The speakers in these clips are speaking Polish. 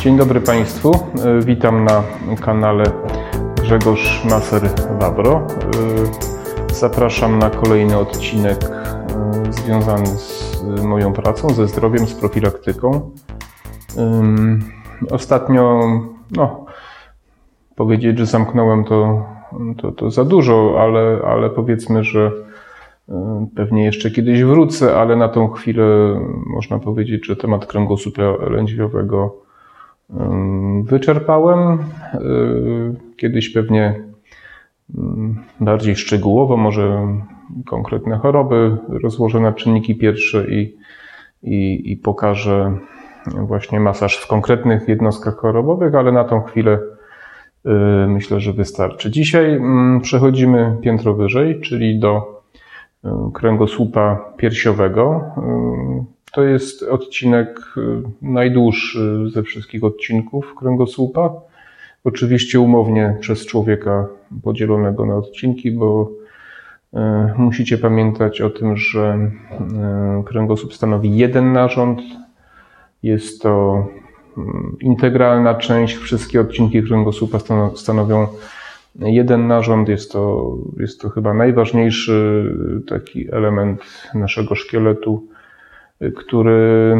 Dzień dobry Państwu. E, Witam na kanale Grzegorz Maser Wabro. E, Zapraszam na kolejny odcinek e, związany z moją pracą, ze zdrowiem, z profilaktyką. Ostatnio, no, powiedzieć, że zamknąłem to, to, to za dużo, ale, ale powiedzmy, że pewnie jeszcze kiedyś wrócę, ale na tą chwilę można powiedzieć, że temat kręgosłupa lędźwiowego wyczerpałem. Y, Kiedyś pewnie bardziej szczegółowo, może konkretne choroby rozłożę na czynniki pierwsze i, i, i pokażę właśnie masaż w konkretnych jednostkach chorobowych, ale na tą chwilę y, myślę, że wystarczy. Dzisiaj przechodzimy piętro wyżej, czyli do y, kręgosłupa piersiowego. To jest odcinek y, najdłuższy ze wszystkich odcinków kręgosłupa. Oczywiście umownie przez człowieka podzielonego na odcinki, bo y, musicie pamiętać o tym, że y, kręgosłup stanowi jeden narząd, jest to mm, integralna część. Wszystkie odcinki kręgosłupa stano- stanowią jeden narząd. Jest to, jest to chyba najważniejszy taki element naszego szkieletu, który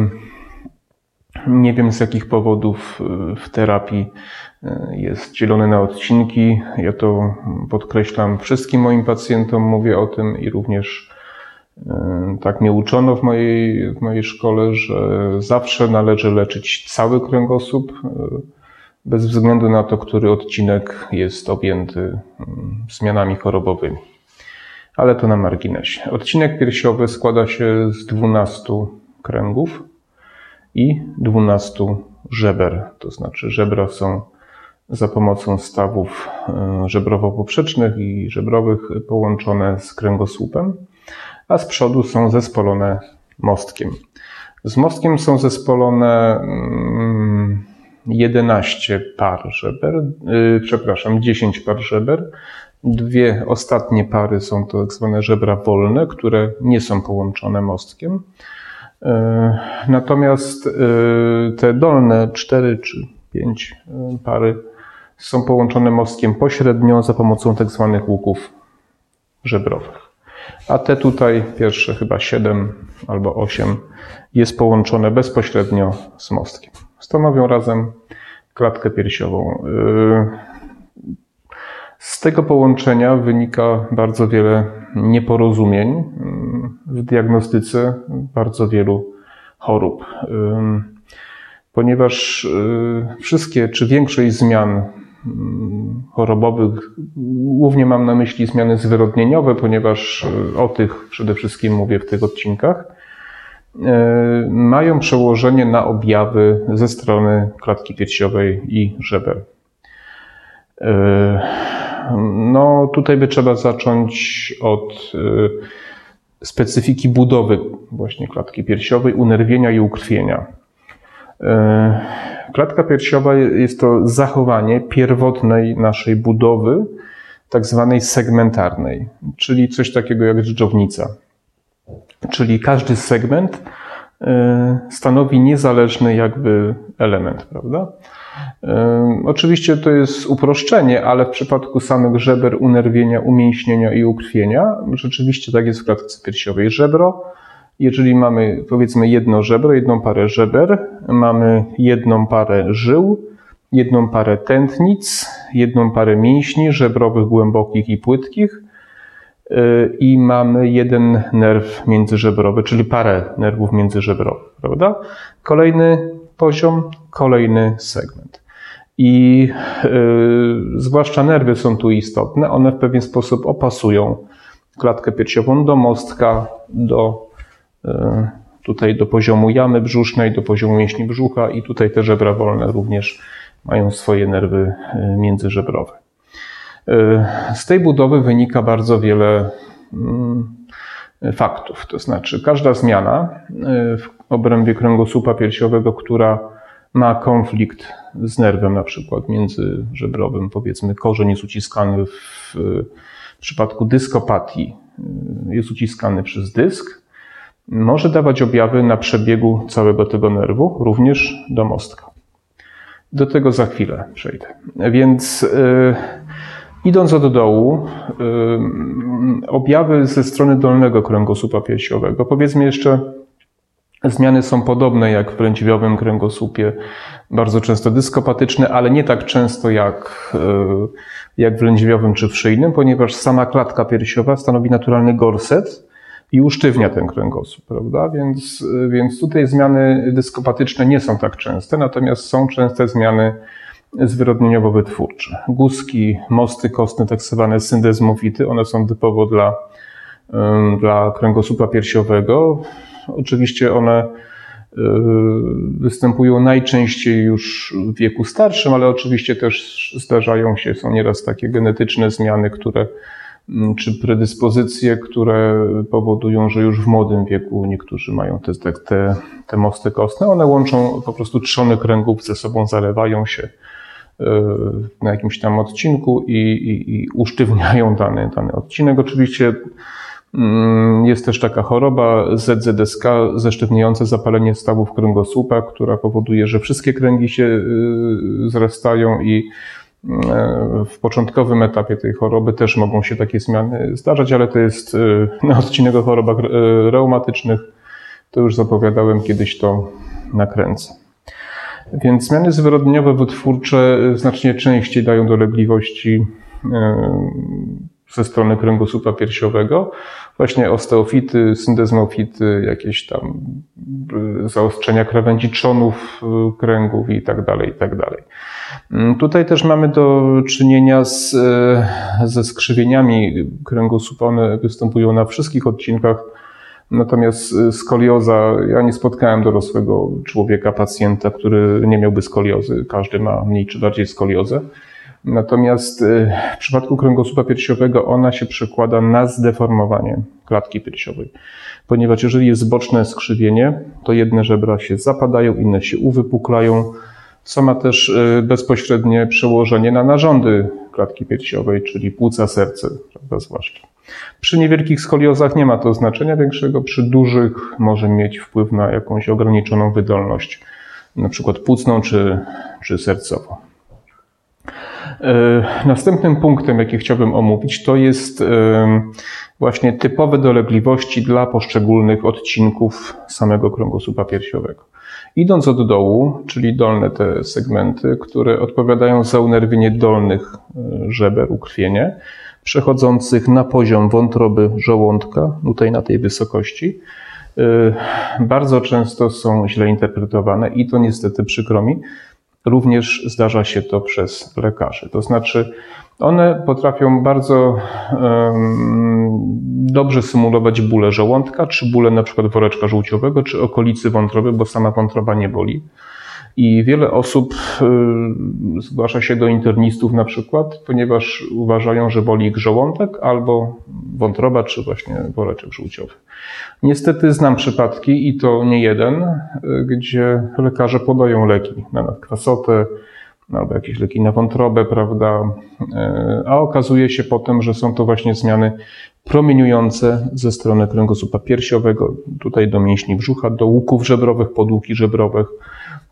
nie wiem z jakich powodów y, w terapii y, jest dzielony na odcinki. Ja to podkreślam wszystkim moim pacjentom, mówię o tym i również y, tak mnie uczono w mojej, w mojej szkole, że zawsze należy leczyć cały kręgosłup, bez względu na to, który odcinek jest objęty zmianami chorobowymi. Ale to na marginesie. Odcinek piersiowy składa się z 12 kręgów i 12 żeber. To znaczy żebra są za pomocą stawów y, żebrowo-poprzecznych i żebrowych połączone z kręgosłupem, a z przodu są zespolone mostkiem. Z mostkiem są zespolone mm, 11 par żeber, y, przepraszam, 10 par żeber. Dwie ostatnie pary są to tak zwane żebra wolne, które nie są połączone mostkiem. Y, Natomiast y, te dolne 4 czy 5 pary są połączone mostkiem pośrednio za pomocą tak zwanych łuków żebrowych. A te tutaj, pierwsze chyba 7 albo 8, jest połączone bezpośrednio z mostkiem. Stanowią razem klatkę piersiową. Z tego połączenia wynika bardzo wiele nieporozumień y, w diagnostyce bardzo wielu chorób. Ponieważ y, wszystkie czy większość zmian y, chorobowych, głównie mam na myśli zmiany zwyrodnieniowe, ponieważ y, o tych przede wszystkim mówię w tych odcinkach, y, mają przełożenie na objawy ze strony klatki piersiowej i żeber. No, tutaj by trzeba zacząć od y, specyfiki budowy właśnie klatki piersiowej, unerwienia i ukrwienia. Y, Klatka piersiowa jest to zachowanie pierwotnej naszej budowy, tak zwanej segmentarnej, czyli coś takiego jak dżdżownica. Czyli każdy segment stanowi niezależny jakby element, prawda? Y, Oczywiście to jest uproszczenie, ale w przypadku samych żeber, unerwienia, umięśnienia i ukrwienia, rzeczywiście tak jest w klatce piersiowej. Żebro, jeżeli mamy powiedzmy jedno żebro, jedną parę żeber, mamy jedną parę żył, jedną parę tętnic, jedną parę mięśni żebrowych, głębokich i płytkich i mamy jeden nerw międzyżebrowy, czyli parę nerwów międzyżebrowych, prawda? Kolejny poziom, kolejny segment. I y, zwłaszcza nerwy są tu istotne. One w pewien sposób opasują klatkę piersiową do mostka, do y, tutaj do poziomu jamy brzusznej, do poziomu mięśni brzucha i tutaj te żebra wolne również mają swoje nerwy y, międzyżebrowe. Y, Z tej budowy wynika bardzo wiele mm, faktów. To znaczy, każda zmiana y, w obrębie kręgosłupa piersiowego, która ma konflikt z nerwem, na przykład międzyżebrowym, powiedzmy, korzeń jest uciskany w, w przypadku dyskopatii, y, jest uciskany przez dysk, może dawać objawy na przebiegu całego tego nerwu, również do mostka. Do tego za chwilę przejdę. Więc yy, idąc od dołu, yy, objawy ze strony dolnego kręgosłupa piersiowego, powiedzmy jeszcze, zmiany są podobne jak w lędźwiowym kręgosłupie, bardzo często dyskopatyczne, ale nie tak często jak, yy, jak w lędźwiowym czy w szyjnym, ponieważ sama klatka piersiowa stanowi naturalny gorset, i usztywnia ten kręgosłup, prawda? Więc, więc tutaj zmiany dyskopatyczne nie są tak częste, natomiast są częste zmiany zwyrodnieniowo-wytwórcze. Guzki, mosty kostne, tak zwane syndezmofity, one są typowo dla, dla kręgosłupa piersiowego. Oczywiście one y, występują najczęściej już w wieku starszym, ale oczywiście też zdarzają się, są nieraz takie genetyczne zmiany, które czy predyspozycje, które powodują, że już w młodym wieku niektórzy mają te, te, te mosty kostne. One łączą po prostu trzony kręgów ze sobą, zalewają się e, na jakimś tam odcinku i, i, i usztywniają dany, dany odcinek. Oczywiście mm, jest też taka choroba ZZSK, zesztywniające zapalenie stawów kręgosłupa, która powoduje, że wszystkie kręgi się e, zrastają i w początkowym etapie tej choroby też mogą się takie zmiany zdarzać, ale to jest e, na odcinek o chorobach e, reumatycznych. To już zapowiadałem kiedyś to nakręcę. Więc zmiany zwyrodnieniowe wytwórcze znacznie częściej dają dolegliwości e, ze strony kręgosłupa piersiowego. Właśnie osteofity, syndezmofity, jakieś tam zaostrzenia krawędzi trzonów kręgów i tak dalej, i tak dalej. Mm, tutaj też mamy do czynienia z, e, ze skrzywieniami kręgosłupa. One występują na wszystkich odcinkach. Natomiast e, skolioza, ja nie spotkałem dorosłego człowieka, pacjenta, który nie miałby skoliozy. Każdy ma mniej czy bardziej skoliozę. Natomiast e, w przypadku kręgosłupa piersiowego ona się przekłada na zdeformowanie klatki piersiowej. Ponieważ jeżeli jest boczne skrzywienie, to jedne żebra się zapadają, inne się uwypuklają, co ma też y, bezpośrednie przełożenie na narządy klatki piersiowej, czyli płuca, serce, prawda, zwłaszcza. Przy niewielkich skoliozach nie ma to znaczenia większego, przy dużych może mieć wpływ na jakąś ograniczoną wydolność, na przykład płucną czy, czy sercową. Y, następnym punktem, jaki chciałbym omówić, to jest y, właśnie typowe dolegliwości dla poszczególnych odcinków samego kręgosłupa piersiowego. Idąc od dołu, czyli dolne te segmenty, które odpowiadają za unerwienie dolnych e, żeber, ukrwienie, przechodzących na poziom wątroby żołądka, tutaj na tej wysokości, e, bardzo często są źle interpretowane i to niestety przykro mi, również zdarza się to przez lekarzy. To znaczy, one potrafią bardzo um, dobrze symulować bóle żołądka, czy bóle na przykład woreczka żółciowego, czy okolicy wątroby, bo sama wątroba nie boli. I wiele osób y, zgłasza się do internistów na przykład, ponieważ uważają, że boli ich żołądek albo wątroba, czy właśnie woreczek żółciowy. Niestety znam przypadki, i to nie jeden, y, gdzie lekarze podają leki na nadkwasotę, albo jakieś leki na wątrobę, prawda? E, a okazuje się potem, że są to właśnie zmiany promieniujące ze strony kręgosłupa piersiowego, tutaj do mięśni brzucha, do łuków żebrowych, podłuki żebrowych.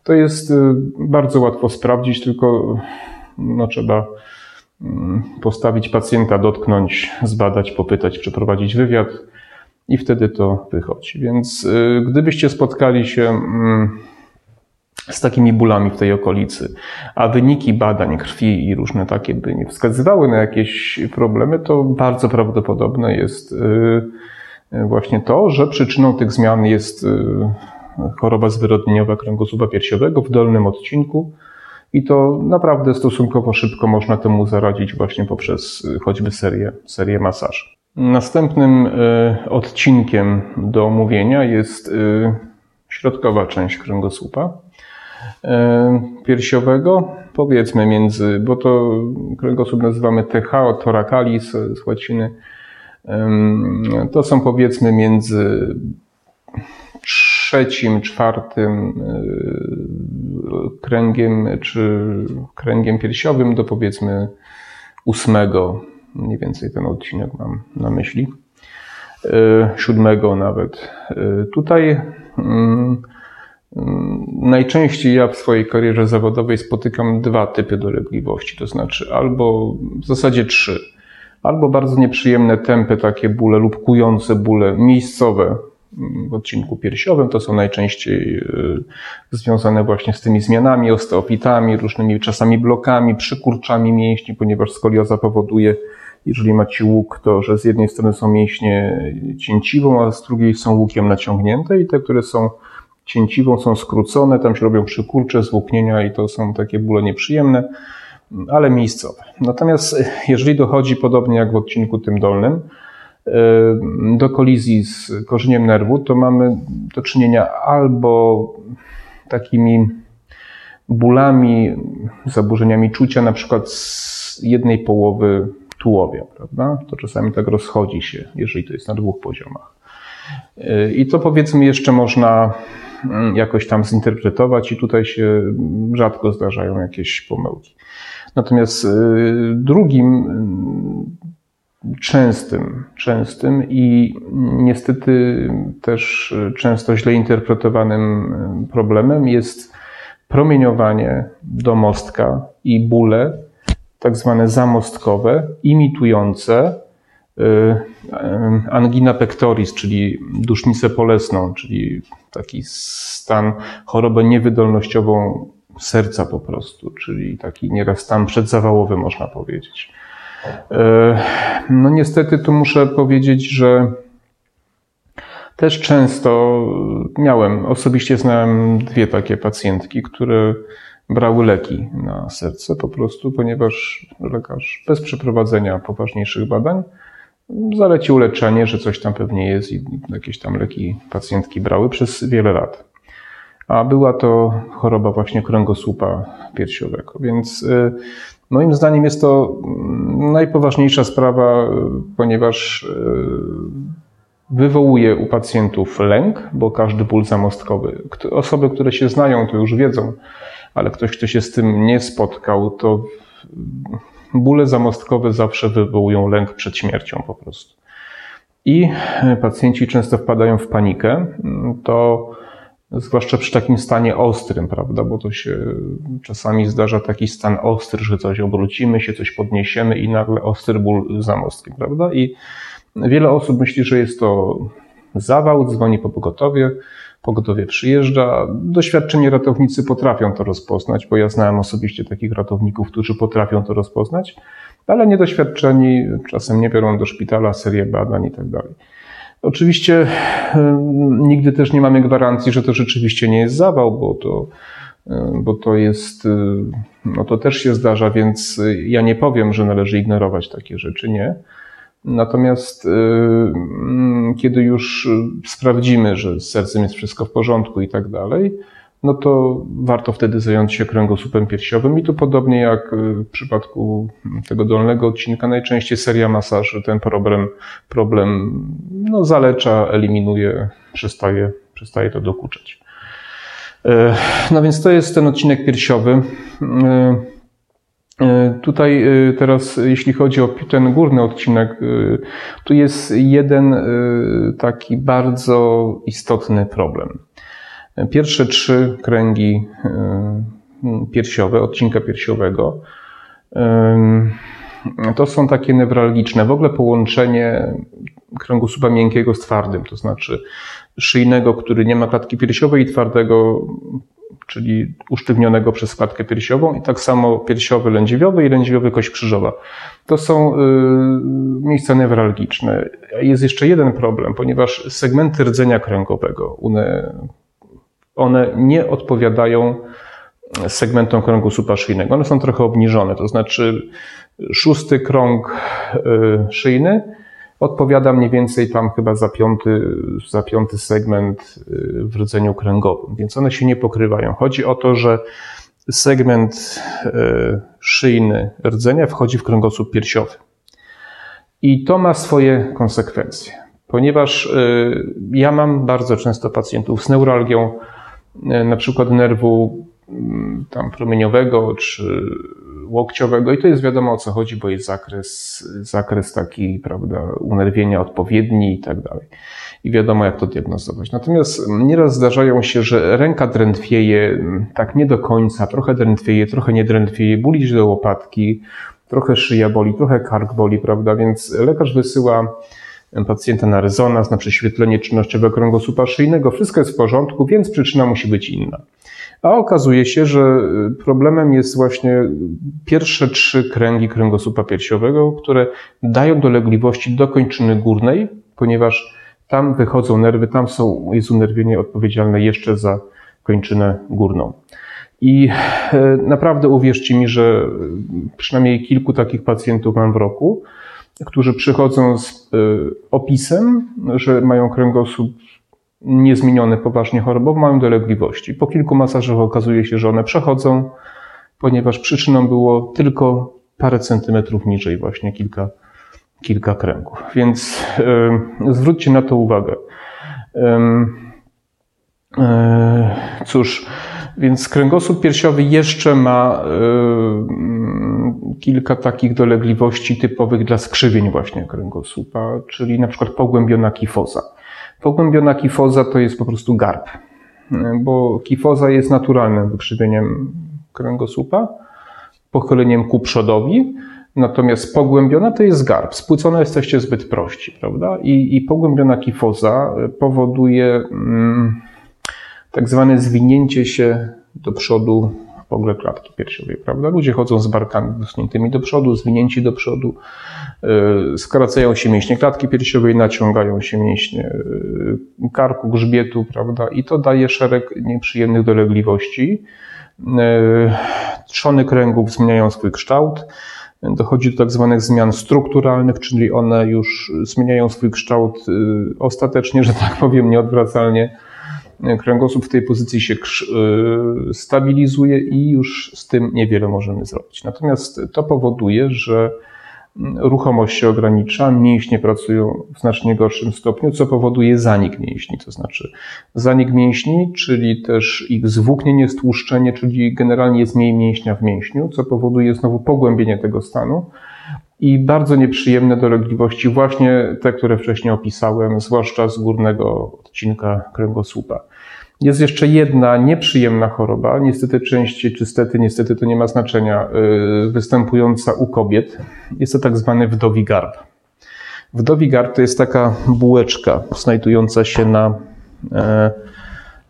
To jest e, bardzo łatwo sprawdzić, tylko no, trzeba mm, postawić pacjenta, dotknąć, zbadać, popytać, przeprowadzić wywiad i wtedy to wychodzi. Więc e, gdybyście spotkali się mm, z takimi bólami w tej okolicy, a wyniki badań krwi i różne takie by nie wskazywały na jakieś problemy, to bardzo prawdopodobne jest y, y, właśnie to, że przyczyną tych zmian jest y, choroba zwyrodnieniowa kręgosłupa piersiowego w dolnym odcinku i to naprawdę stosunkowo szybko można temu zaradzić właśnie poprzez choćby serię, serię masaży. Następnym odcinkiem do omówienia jest środkowa część kręgosłupa. Piersiowego, powiedzmy między, bo to kręgosłup nazywamy TH, thoracalis z łaciny, to są powiedzmy między trzecim, czwartym e, kręgiem, czy kręgiem piersiowym do powiedzmy ósmego, mniej więcej ten odcinek mam na myśli, e, siódmego nawet. Tutaj mm, Najczęściej ja w swojej karierze zawodowej spotykam dwa typy dolegliwości, to znaczy albo w zasadzie trzy. Albo bardzo nieprzyjemne tempy, takie bóle lub kujące bóle miejscowe w odcinku piersiowym, to są najczęściej y, związane właśnie z tymi zmianami, osteofitami, różnymi czasami blokami, przykurczami mięśni, ponieważ skolioza powoduje, jeżeli macie łuk, to że z jednej strony są mięśnie cięciwą, a z drugiej są łukiem naciągnięte i te, które są cięciwą są skrócone, tam się robią przykurcze, zwłóknienia i to są takie bóle nieprzyjemne, ale miejscowe. Natomiast jeżeli dochodzi, podobnie jak w odcinku tym dolnym, do kolizji z korzeniem nerwu, to mamy do czynienia albo takimi bólami, zaburzeniami czucia, na przykład z jednej połowy tułowia, prawda? To czasami tak rozchodzi się, jeżeli to jest na dwóch poziomach. I to powiedzmy jeszcze można mm, jakoś tam zinterpretować i tutaj się rzadko zdarzają jakieś pomyłki. Natomiast y, drugim mm, częstym, częstym i niestety też często źle interpretowanym problemem jest promieniowanie do mostka i bóle, tak zwane zamostkowe, imitujące Y, angina pectoris, czyli dusznicę polesną, czyli taki stan, chorobę niewydolnościową serca po prostu, czyli taki nieraz stan przedzawałowy można powiedzieć. Y, no niestety tu muszę powiedzieć, że też często miałem, osobiście znałem dwie takie pacjentki, które brały leki na serce po prostu, ponieważ lekarz bez przeprowadzenia poważniejszych badań zalecił leczenie, że coś tam pewnie jest i jakieś tam leki pacjentki brały przez wiele lat. A była to choroba właśnie kręgosłupa piersiowego. Więc y, moim zdaniem jest to mm, najpoważniejsza sprawa, ponieważ y, wywołuje u pacjentów lęk, bo każdy ból zamostkowy, osoby, które się znają, to już wiedzą, ale ktoś, kto się z tym nie spotkał, to Bóle zamostkowe zawsze wywołują lęk przed śmiercią po prostu. I pacjenci często wpadają w panikę. To zwłaszcza przy takim stanie ostrym, prawda? Bo to się czasami zdarza taki stan ostry, że coś obrócimy się, coś podniesiemy i nagle ostry ból zamostki, prawda? I wiele osób myśli, że jest to zawał, dzwoni po pogotowie, pogotowie przyjeżdża. Doświadczeni ratownicy potrafią to rozpoznać, bo ja znałem osobiście takich ratowników, którzy potrafią to rozpoznać, ale niedoświadczeni czasem nie biorą do szpitala, serię badań i tak dalej. Oczywiście nigdy też nie mamy gwarancji, że to rzeczywiście nie jest zawał, bo to, bo to jest, no to też się zdarza, więc ja nie powiem, że należy ignorować takie rzeczy, nie. Natomiast y, kiedy już sprawdzimy, że z sercem jest wszystko w porządku i tak dalej, no to warto wtedy zająć się kręgosłupem piersiowym i tu podobnie jak w przypadku tego dolnego odcinka, najczęściej seria masaży ten problem, problem no, zalecza, eliminuje, przestaje, przestaje to dokuczać. Y, no więc to jest ten odcinek piersiowy. Y, E, tutaj e, teraz, jeśli chodzi o ten górny odcinek, e, tu jest jeden taki bardzo istotny problem. Pierwsze trzy kręgi piersiowe, odcinka piersiowego, to są takie newralgiczne. W ogóle połączenie kręgosłupa miękkiego z twardym, to znaczy szyjnego, który nie ma klatki piersiowej i twardego czyli usztywnionego przez klatkę piersiową i tak samo piersiowy lędźwiowy i lędźwiowy kość krzyżowa. To są y, miejsca newralgiczne. Jest jeszcze jeden problem, ponieważ segmenty rdzenia kręgowego, one, one nie odpowiadają segmentom kręgosłupa szyjnego. One są trochę obniżone, to znaczy szósty krąg y, szyjny odpowiada mniej więcej tam chyba za piąty, za piąty segment y, w rdzeniu kręgowym, więc one się nie pokrywają. Chodzi o to, że segment y, szyjny rdzenia wchodzi w kręgosłup piersiowy. I to ma swoje konsekwencje, ponieważ ja mam bardzo często pacjentów z neuralgią, na przykład nerwu mm, tam promieniowego czy łokciowego i to jest wiadomo o co chodzi, bo jest zakres, zakres taki, prawda, unerwienia odpowiedni i tak dalej. I wiadomo jak to diagnozować. Natomiast nieraz zdarzają się, że ręka drętwieje tak nie do końca, trochę drętwieje, trochę nie drętwieje, buli do łopatki, trochę szyja boli, trochę kark boli, prawda, więc lekarz wysyła pacjenta na rezonans, na prześwietlenie czynnościowego kręgosłupa szyjnego, wszystko jest w porządku, więc przyczyna musi być inna. A okazuje się, że problemem jest właśnie pierwsze trzy kręgi kręgosłupa piersiowego, które dają dolegliwości do kończyny górnej, ponieważ tam wychodzą nerwy, tam są, jest unerwienie odpowiedzialne jeszcze za kończynę górną. I e, naprawdę uwierzcie mi, że przynajmniej kilku takich pacjentów mam w roku, którzy przychodzą z e, opisem, że mają kręgosłup niezmieniony poważnie chorobowo, mają dolegliwości. Po kilku masażach okazuje się, że one przechodzą, ponieważ przyczyną było tylko parę centymetrów niżej, właśnie kilka, kilka kręgów. Więc y, zwróćcie na to uwagę. Y, y, cóż, więc kręgosłup piersiowy jeszcze ma kilka takich dolegliwości typowych dla skrzywień właśnie kręgosłupa, czyli na przykład pogłębiona kifoza. Pogłębiona kifoza to jest po prostu garb, bo kifoza jest naturalnym wykrzywieniem kręgosłupa, pochyleniem ku przodowi, natomiast pogłębiona to jest garb. Spłycone jesteście zbyt prości, prawda? I, i pogłębiona kifoza powoduje mm, tak zwane zwinięcie się do przodu w ogóle klatki piersiowej, prawda? Ludzie chodzą z barkami wysuniętymi do przodu, zwinięci do przodu, yy, skracają się mięśnie klatki piersiowej, naciągają się mięśnie yy, karku, grzbietu, prawda? I to daje szereg nieprzyjemnych dolegliwości. Yy, trzony kręgów zmieniają swój kształt. Dochodzi do tak zwanych zmian strukturalnych, czyli one już zmieniają swój kształt ostatecznie, że tak powiem, nieodwracalnie kręgosłup w tej pozycji się y, stabilizuje i już z tym niewiele możemy zrobić. Natomiast to powoduje, że ruchomość się ogranicza, mięśnie pracują w znacznie gorszym stopniu, co powoduje zanik mięśni, to znaczy zanik mięśni, czyli też ich zwłóknienie, stłuszczenie, czyli generalnie jest mniej mięśnia w mięśniu, co powoduje znowu pogłębienie tego stanu i bardzo nieprzyjemne dolegliwości, właśnie te, które wcześniej opisałem, zwłaszcza z górnego odcinka kręgosłupa. Jest jeszcze jedna nieprzyjemna choroba, niestety częściej, czy stety, niestety to nie ma znaczenia, y, występująca u kobiet. Jest to tak zwany wdowi garb. Wdowi garb to jest taka bułeczka znajdująca się na e,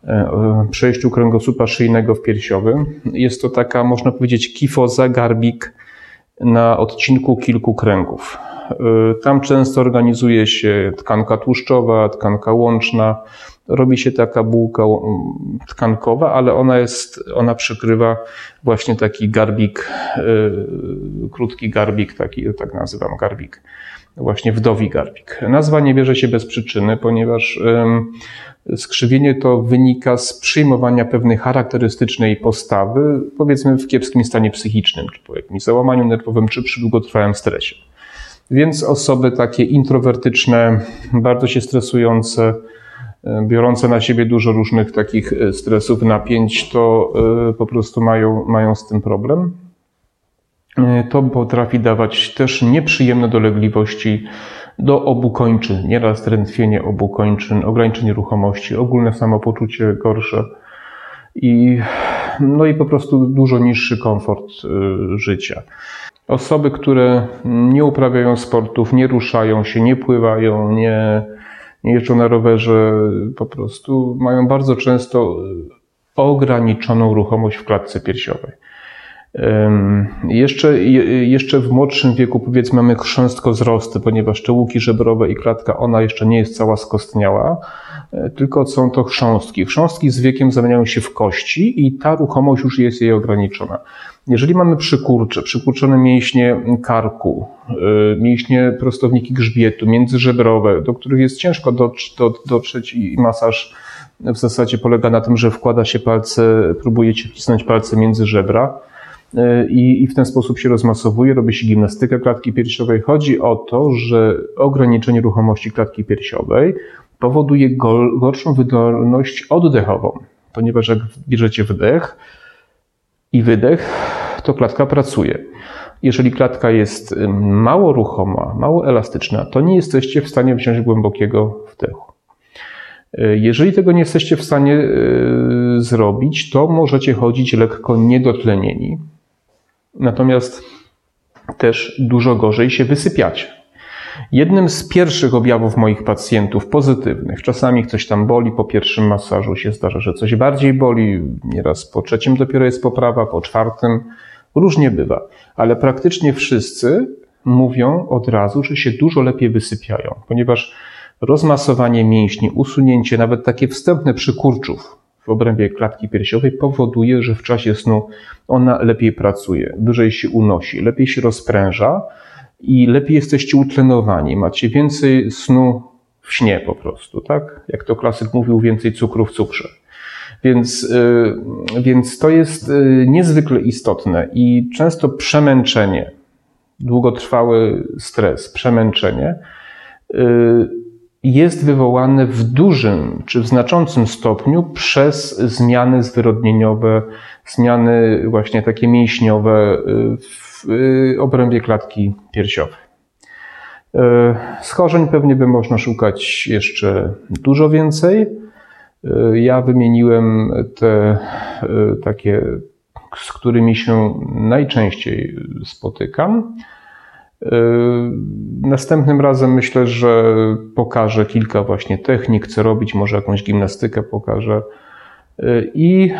e, przejściu kręgosłupa szyjnego w piersiowym. Jest to taka, można powiedzieć, kifoza, garbik, na odcinku kilku kręgów. Y, tam często organizuje się tkanka tłuszczowa, tkanka łączna. Robi się taka bułka tkankowa, ale ona jest, ona przykrywa właśnie taki garbik, y, krótki garbik, taki, tak nazywam garbik, właśnie wdowi garbik. Nazwa nie bierze się bez przyczyny, ponieważ Skrzywienie to wynika z przyjmowania pewnej charakterystycznej postawy, powiedzmy w kiepskim stanie psychicznym, czy po jakimś załamaniu nerwowym, czy przy długotrwałym stresie. Więc osoby takie introwertyczne, bardzo się stresujące, e, biorące na siebie dużo różnych takich e, stresów, napięć, to e, po prostu mają, mają z tym problem. To potrafi dawać też nieprzyjemne dolegliwości do obu kończyn, nieraz drętwienie obu kończyn, ograniczenie ruchomości, ogólne samopoczucie gorsze i, no i po prostu dużo niższy komfort y, życia. Osoby, które nie uprawiają sportów, nie ruszają się, nie pływają, nie, nie jeżdżą na rowerze, po prostu mają bardzo często ograniczoną ruchomość w klatce piersiowej. Jeszcze, jeszcze w młodszym wieku, powiedzmy, mamy chrząstkozrosty, ponieważ te łuki żebrowe i klatka, ona jeszcze nie jest cała skostniała, e, tylko są to chrząstki. Chrząstki z wiekiem zamieniają się w kości i ta ruchomość już jest jej ograniczona. Jeżeli mamy przykurcze, przykurczone mięśnie karku, e, mięśnie prostowniki grzbietu, międzyżebrowe, do których jest ciężko dotrzeć i masaż w zasadzie polega na tym, że wkłada się palce, próbujecie wcisnąć palce między żebra, i, i w ten sposób się rozmasowuje, robi się gimnastykę klatki piersiowej. Chodzi o to, że ograniczenie ruchomości klatki piersiowej powoduje gorszą wydolność oddechową, ponieważ jak bierzecie wdech, i wydech, to klatka pracuje. Jeżeli klatka jest mało ruchoma, mało elastyczna, to nie jesteście w stanie wziąć głębokiego wdechu. Jeżeli tego nie jesteście w stanie zrobić, to możecie chodzić lekko niedotlenieni. Natomiast też dużo gorzej się wysypiacie. Jednym z pierwszych objawów moich pacjentów pozytywnych, czasami coś tam boli, po pierwszym masażu się zdarza, że coś bardziej boli, nieraz po trzecim dopiero jest poprawa, po czwartym różnie bywa, ale praktycznie wszyscy mówią od razu, że się dużo lepiej wysypiają, ponieważ rozmasowanie mięśni, usunięcie nawet takie wstępne przykurczów w obrębie klatki piersiowej powoduje, że w czasie snu ona lepiej pracuje, wyżej się unosi, lepiej się rozpręża, i lepiej jesteście utlenowani, macie więcej snu w śnie po prostu, tak? Jak to klasyk mówił, więcej cukru w cukrze. Więc, y, więc to jest y, niezwykle istotne i często przemęczenie, długotrwały stres, przemęczenie y, jest wywołane w dużym czy w znaczącym stopniu przez zmiany zwyrodnieniowe, zmiany właśnie takie mięśniowe w w y, obrębie klatki piersiowej. Y, schorzeń pewnie by można szukać jeszcze dużo więcej. Y, ja wymieniłem te takie, z którymi się najczęściej spotykam. Następnym razem myślę, że pokażę kilka właśnie technik, co robić, może jakąś gimnastykę pokażę. I,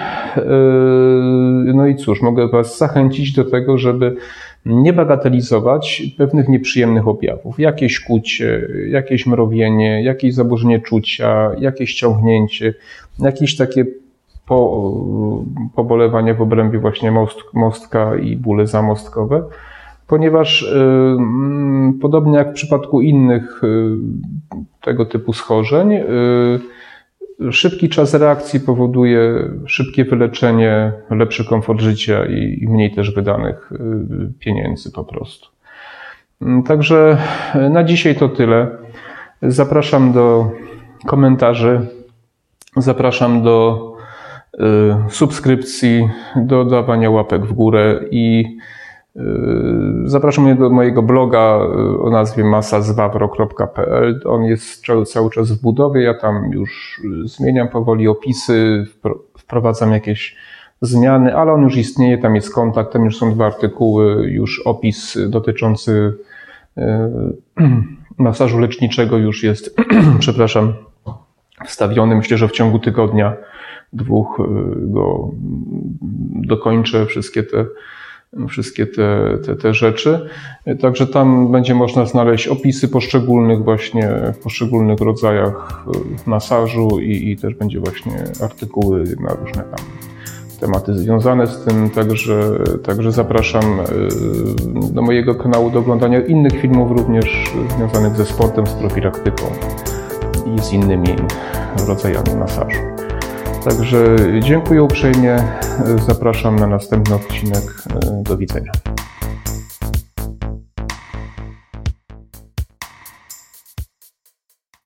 no i cóż, mogę Was zachęcić do tego, żeby nie bagatelizować pewnych nieprzyjemnych objawów. Jakieś kucie, jakieś mrowienie, jakieś zaburzenie czucia, jakieś ciągnięcie, jakieś takie po, pobolewanie w obrębie właśnie most, mostka i bóle zamostkowe, ponieważ y, podobnie jak w przypadku innych y, tego typu schorzeń, y, Szybki czas reakcji powoduje szybkie wyleczenie, lepszy komfort życia i mniej też wydanych pieniędzy po prostu. Mm, także na dzisiaj to tyle. Zapraszam do komentarzy, zapraszam do subskrypcji, do dawania łapek w górę i zapraszam mnie do mojego bloga yy, o nazwie masazwawro.pl. On jest cały czas w budowie. Ja tam już yy, zmieniam powoli opisy, wprowadzam jakieś zmiany, ale on już istnieje, tam jest kontakt, tam już są dwa artykuły, już opis dotyczący masażu leczniczego już jest, przepraszam, wstawiony. Myślę, że w ciągu tygodnia, dwóch go dokończę, wszystkie te wszystkie te, te, te rzeczy. Także tam będzie można znaleźć opisy poszczególnych właśnie, poszczególnych rodzajach e, masażu i, i też będzie właśnie artykuły na różne tam tematy związane z tym, także, także zapraszam e, do mojego kanału do oglądania innych filmów również związanych ze sportem, z profilaktyką i z innymi rodzajami masażu. Także dziękuję uprzejmie. Zapraszam na następny odcinek. Do widzenia.